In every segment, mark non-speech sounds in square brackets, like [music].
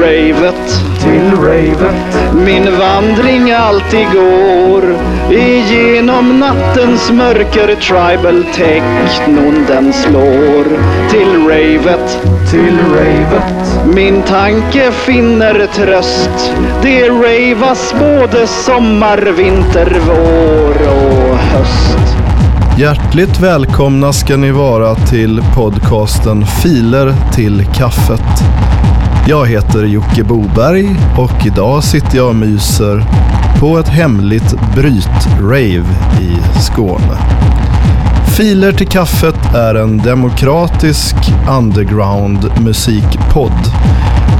ravet. Till ravet. Min vandring alltid går igenom nattens mörker tribal technon den slår till ravet. Till ravet. Min tanke finner tröst. Det ravas både sommar, vinter, vår och höst. Hjärtligt välkomna ska ni vara till podcasten Filer till kaffet. Jag heter Jocke Boberg och idag sitter jag och myser på ett hemligt bryt-rave i Skåne. Filer till kaffet är en demokratisk underground musikpodd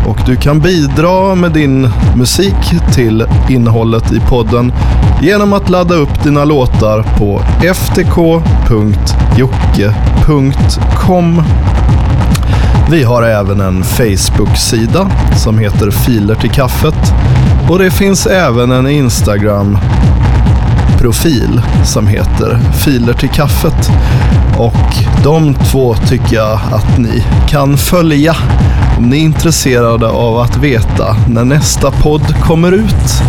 och du kan bidra med din musik till innehållet i podden genom att ladda upp dina låtar på ftk.jocke.com vi har även en Facebook-sida som heter Filer till kaffet och det finns även en Instagram profil som heter Filer till kaffet. Och de två tycker jag att ni kan följa om ni är intresserade av att veta när nästa podd kommer ut.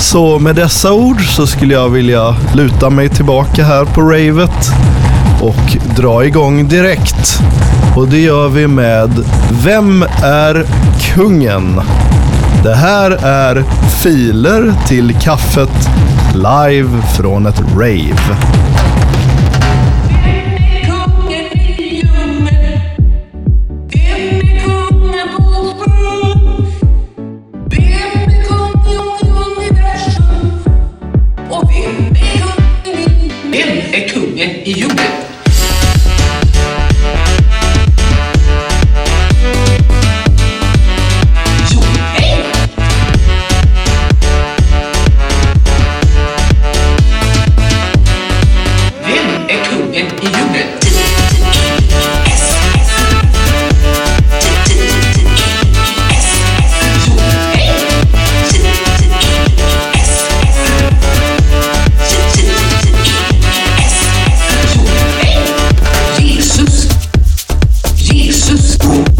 Så med dessa ord så skulle jag vilja luta mig tillbaka här på ravet och dra igång direkt. Och det gör vi med Vem är kungen? Det här är Filer till kaffet live från ett rave. Kungen i djungeln Vem är kungen på sjön? Vem är i universum? Boom.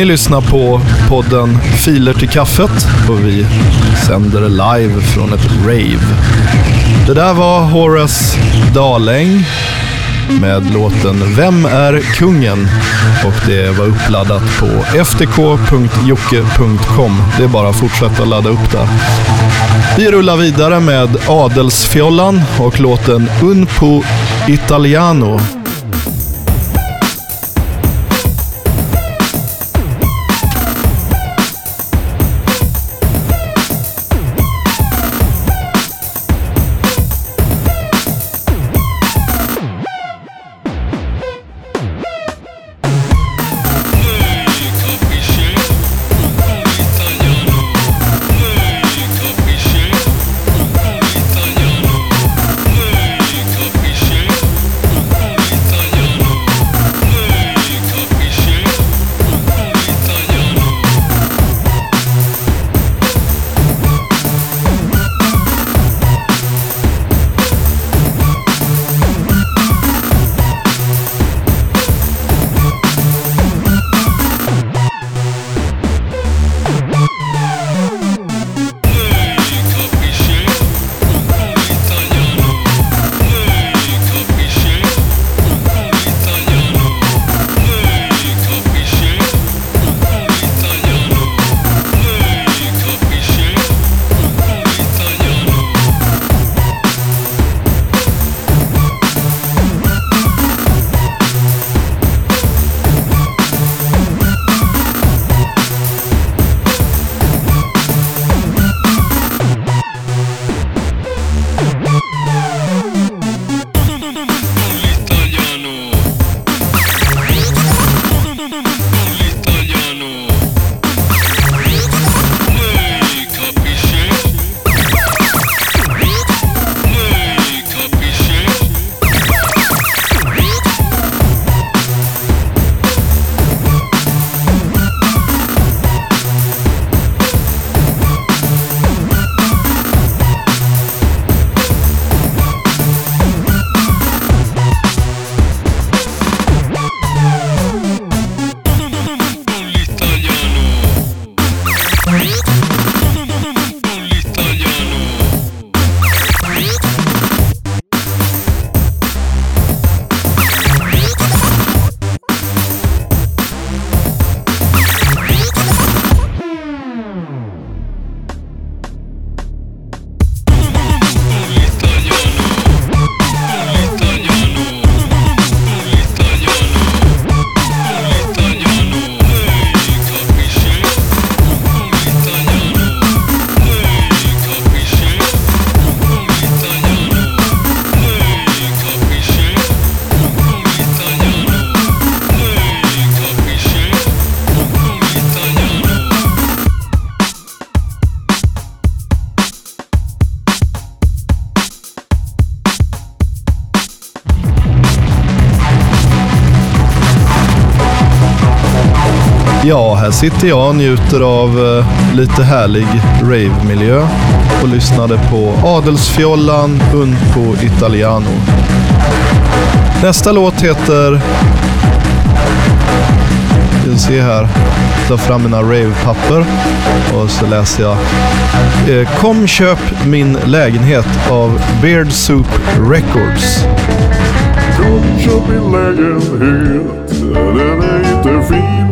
Ni lyssnar på podden Filer till kaffet och vi sänder live från ett rave. Det där var Horace Daläng med låten Vem är kungen? Och det var uppladdat på ftk.jocke.com. Det är bara att fortsätta ladda upp där. Vi rullar vidare med Adelsfjollan och låten Un po Italiano. Ja, här sitter jag och njuter av eh, lite härlig rave-miljö och lyssnade på Adelsfjollan Un po Italiano. Nästa låt heter... Vi se här. Jag tar fram mina rave-papper och så läser jag. Eh, kom köp min lägenhet av Beard Soup Records. Kom köp min lägenhet Den är inte fin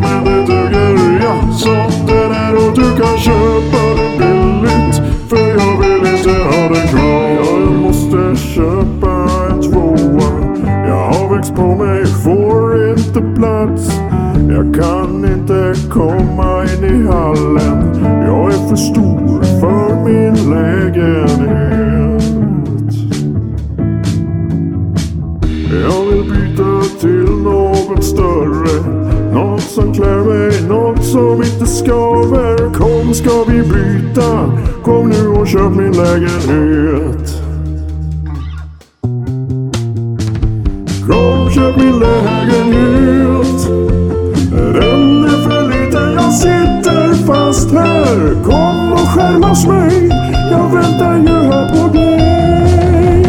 Jag kan inte komma in i hallen. Jag är för stor för min lägenhet. Jag vill byta till något större. Något som klär mig, något som inte skaver. Kom ska vi byta, kom nu och köp min lägenhet. Kom köp min lägenhet. Fast här. Kom och skärmas mig, jag väntar ju här på dig.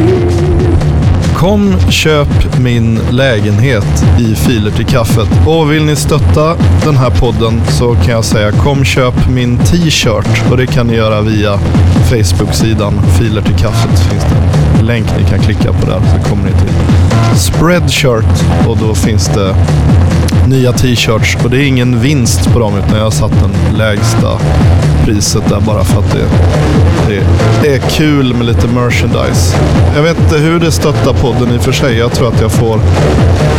Kom köp min lägenhet i Filer till kaffet. Och vill ni stötta den här podden så kan jag säga kom köp min t-shirt. Och det kan ni göra via Facebook-sidan Filer till kaffet. finns det en länk ni kan klicka på där så kommer ni till Spreadshirt. Och då finns det nya t-shirts. Och det är ingen vinst på dem utan jag har satt den lägsta priset där bara för att det, det är kul med lite merchandise. Jag vet inte hur det stöttar podden i och för sig. Jag tror att jag får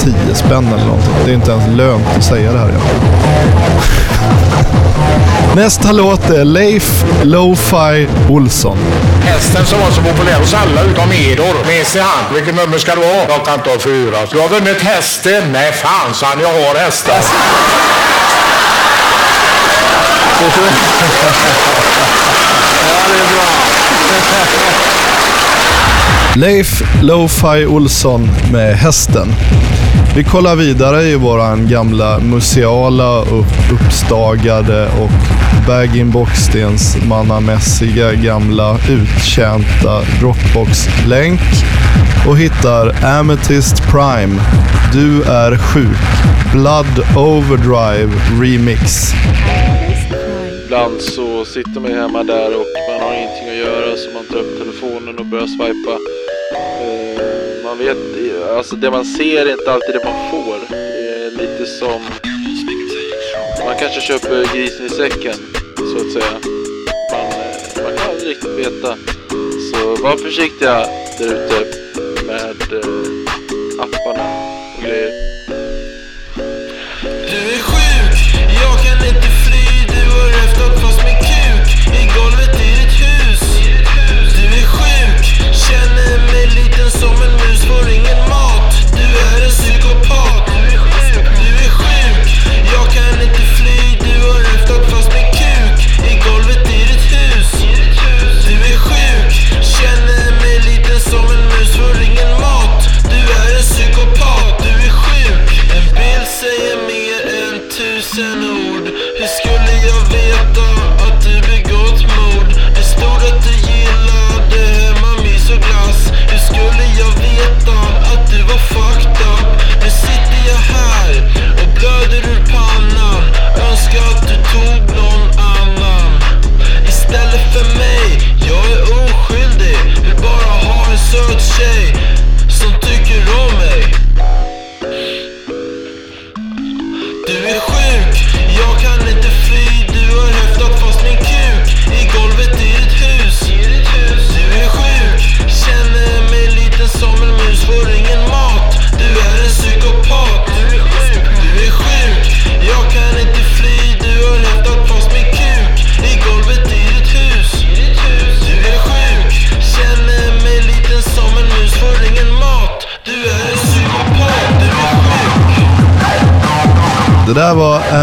10 spänn eller någonting. Det är inte ens lönt att säga det här. Ja. Nästa låt är Leif Lo-Fi Olsson. Hästen som var så populär hos alla utom Edor. Med sig hand. Vilket nummer ska du ha? Jag kan ta fyra. Du har vunnit hästen? Nej fan sa han, jag har hästen. [laughs] ja, det är bra. Leif Lo-Fi Olsson med hästen. Vi kollar vidare i våran gamla museala, upp, uppstagade och bag-in-boxstens mannamässiga gamla uttjänta Dropbox-länk och hittar Amethyst Prime. Du är sjuk. Blood Overdrive Remix. Ibland så sitter man ju hemma där och man har ingenting att göra så man tar upp telefonen och börjar swipa. Eh, man vet, alltså det man ser är inte alltid det man får. Det är lite som, man kanske köper grisen i säcken så att säga. Man, man kan aldrig riktigt veta. Så var försiktiga där ute med eh, apparna och grejer.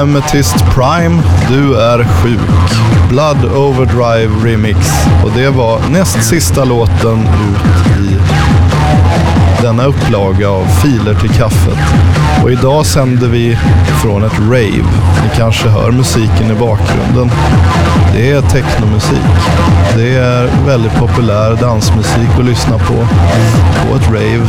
Amethyst Prime, Du är sjuk. Blood Overdrive Remix. Och det var näst sista låten ut i denna upplaga av Filer till kaffet. Och idag sänder vi från ett rave. Ni kanske hör musiken i bakgrunden. Det är technomusik. Det är väldigt populär dansmusik att lyssna på på ett rave.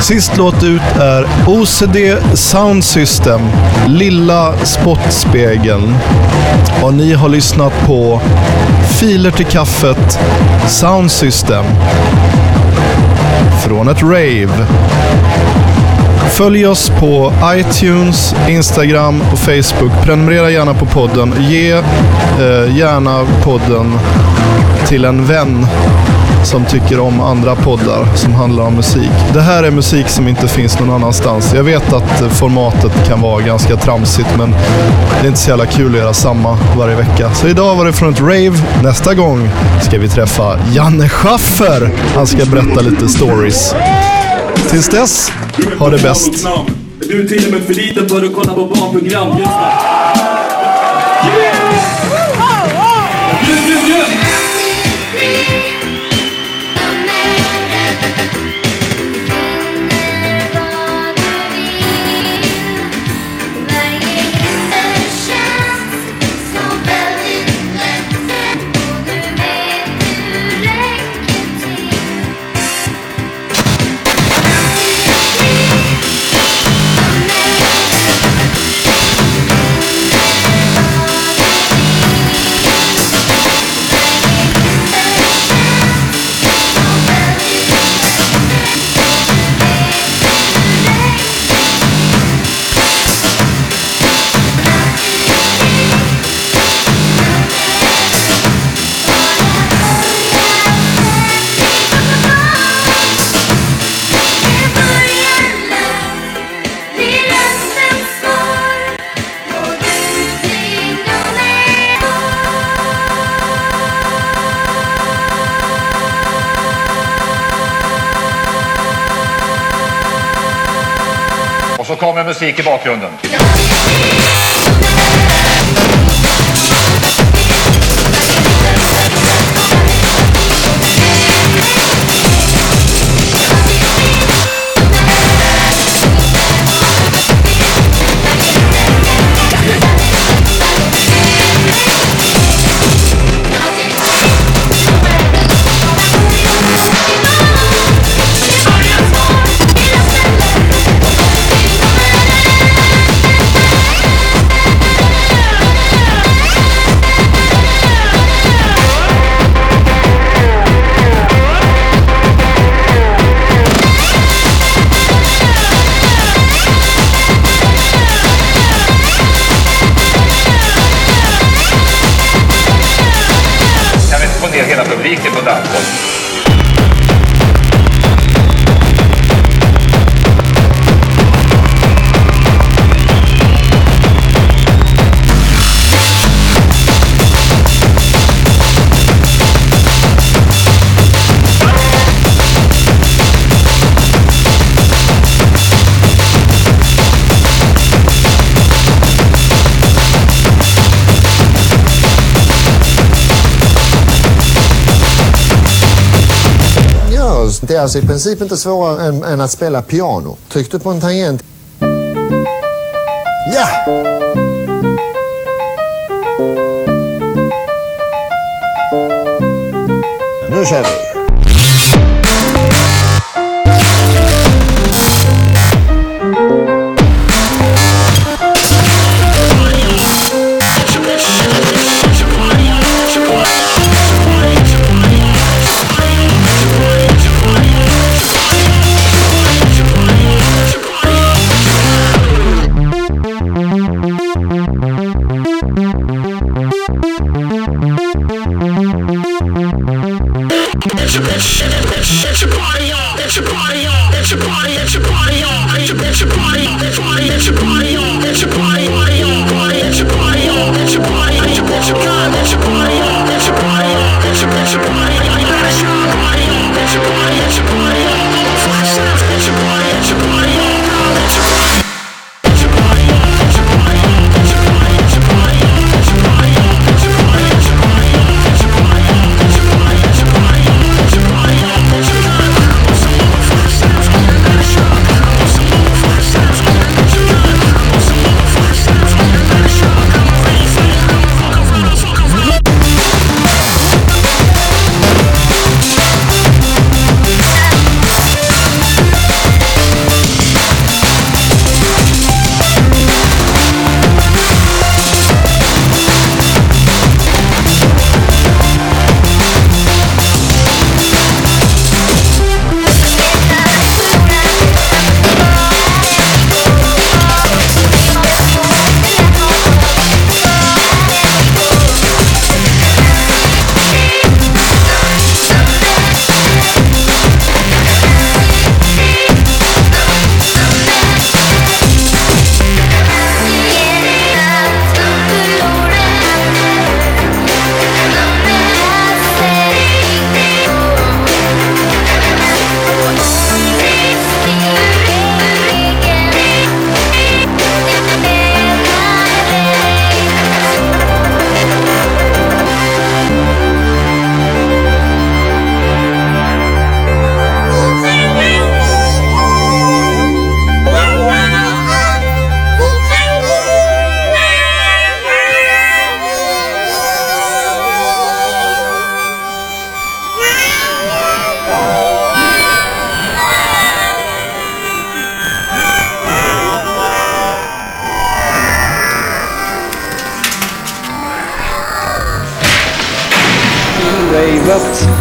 Sist låt ut är OCD Sound System, Lilla Spottspegeln. Och ni har lyssnat på Filer till kaffet, Sound System. Från ett rave. Följ oss på iTunes, Instagram och Facebook. Prenumerera gärna på podden. Ge eh, gärna podden till en vän som tycker om andra poddar som handlar om musik. Det här är musik som inte finns någon annanstans. Jag vet att eh, formatet kan vara ganska tramsigt men det är inte så jävla kul att göra samma varje vecka. Så idag var det från ett rave. Nästa gång ska vi träffa Janne Schaffer. Han ska berätta lite stories. Tills dess, ha det bäst. Du är till och med för liten för att kolla på barnprogram just nu. Musik i bakgrunden. Det är alltså i princip inte svårare än, än att spela piano. Tryck du på en tangent. Ja! Nu kör vi!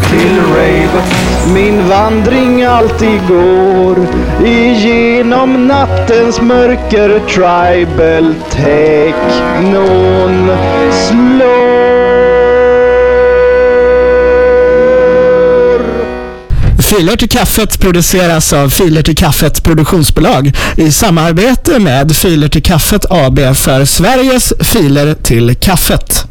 Till ravet Min vandring alltid går Igenom nattens mörker. Tribal technon slår. Filer till kaffet produceras av Filer till kaffet produktionsbolag i samarbete med Filer till kaffet AB för Sveriges filer till kaffet.